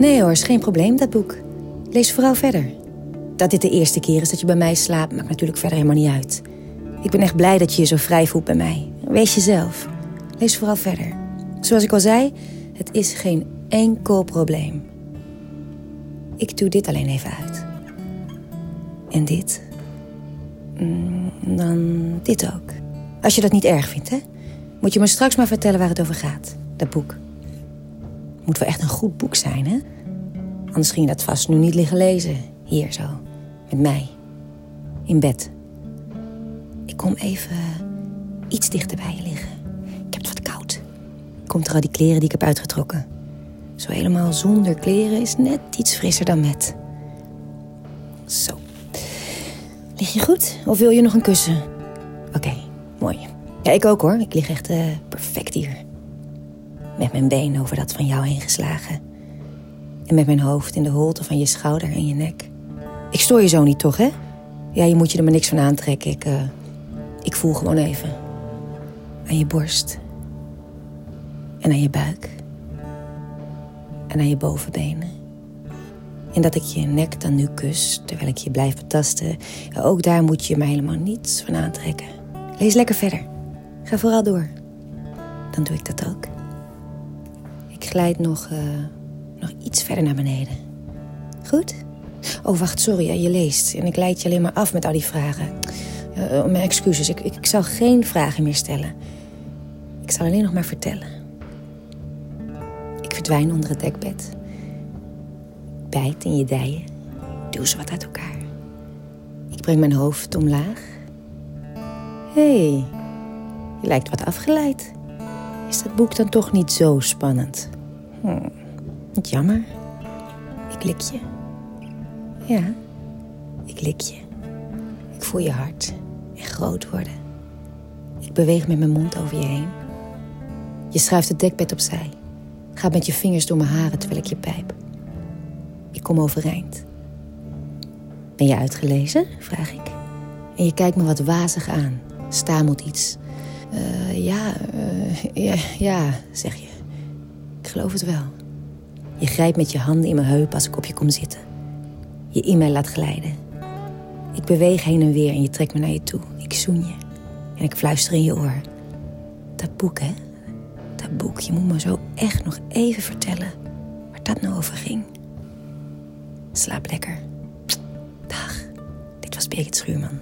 Nee hoor, is geen probleem, dat boek. Lees vooral verder. Dat dit de eerste keer is dat je bij mij slaapt, maakt natuurlijk verder helemaal niet uit. Ik ben echt blij dat je je zo vrij voelt bij mij. Wees jezelf. Lees vooral verder. Zoals ik al zei, het is geen enkel probleem. Ik doe dit alleen even uit. En dit. Mm, Dan dit ook. Als je dat niet erg vindt, hè? Moet je me straks maar vertellen waar het over gaat. Dat boek. Moet wel echt een goed boek zijn, hè? Anders ging dat vast nu niet liggen lezen. Hier zo. Met mij. In bed. Ik kom even iets dichter bij je liggen. Ik heb het wat koud. Komt er al die kleren die ik heb uitgetrokken. Zo helemaal zonder kleren is net iets frisser dan met. Zo. Lig je goed? Of wil je nog een kussen? Oké, mooi. Ja, ik ook hoor. Ik lig echt eh, perfect hier. Met mijn been over dat van jou heen geslagen. En met mijn hoofd in de holte van je schouder en je nek. Ik stoor je zo niet, toch, hè? Ja, je moet je er maar niks van aantrekken. Ik, eh, ik voel gewoon even. Aan je borst. En aan je buik. En aan je bovenbenen. En dat ik je nek dan nu kus, terwijl ik je blijf betasten. Ook daar moet je mij helemaal niets van aantrekken. Lees lekker verder. Ga vooral door. Dan doe ik dat ook. Ik glijd nog, eh, nog iets verder naar beneden. Goed? Oh, wacht, sorry, je leest. En ik leid je alleen maar af met al die vragen. Uh, mijn excuses, ik, ik, zal geen vragen meer stellen. Ik zal alleen nog maar vertellen. Ik verdwijn onder het dekbed. Bijt in je dijen. Doe ze wat uit elkaar. Ik breng mijn hoofd omlaag. Hé, hey, je lijkt wat afgeleid. Is dat boek dan toch niet zo spannend? Hm, jammer. Ik lik je. Ja, ik lik je. Ik voel je hart en groot worden. Ik beweeg met mijn mond over je heen. Je schuift het dekbed opzij. Gaat met je vingers door mijn haren terwijl ik je pijp. Ik kom overeind. Ben je uitgelezen? vraag ik. En je kijkt me wat wazig aan. Stamelt iets. Uh, ja, uh, ja, ja, zeg je. Ik geloof het wel. Je grijpt met je handen in mijn heup als ik op je kom zitten. Je in mij laat glijden. Ik beweeg heen en weer en je trekt me naar je toe. Ik zoen je. En ik fluister in je oor. Dat boek, hè? Dat boek. Je moet me zo echt nog even vertellen waar dat nou over ging. Slaap lekker. Dag. Dit was Birgit Schuurman.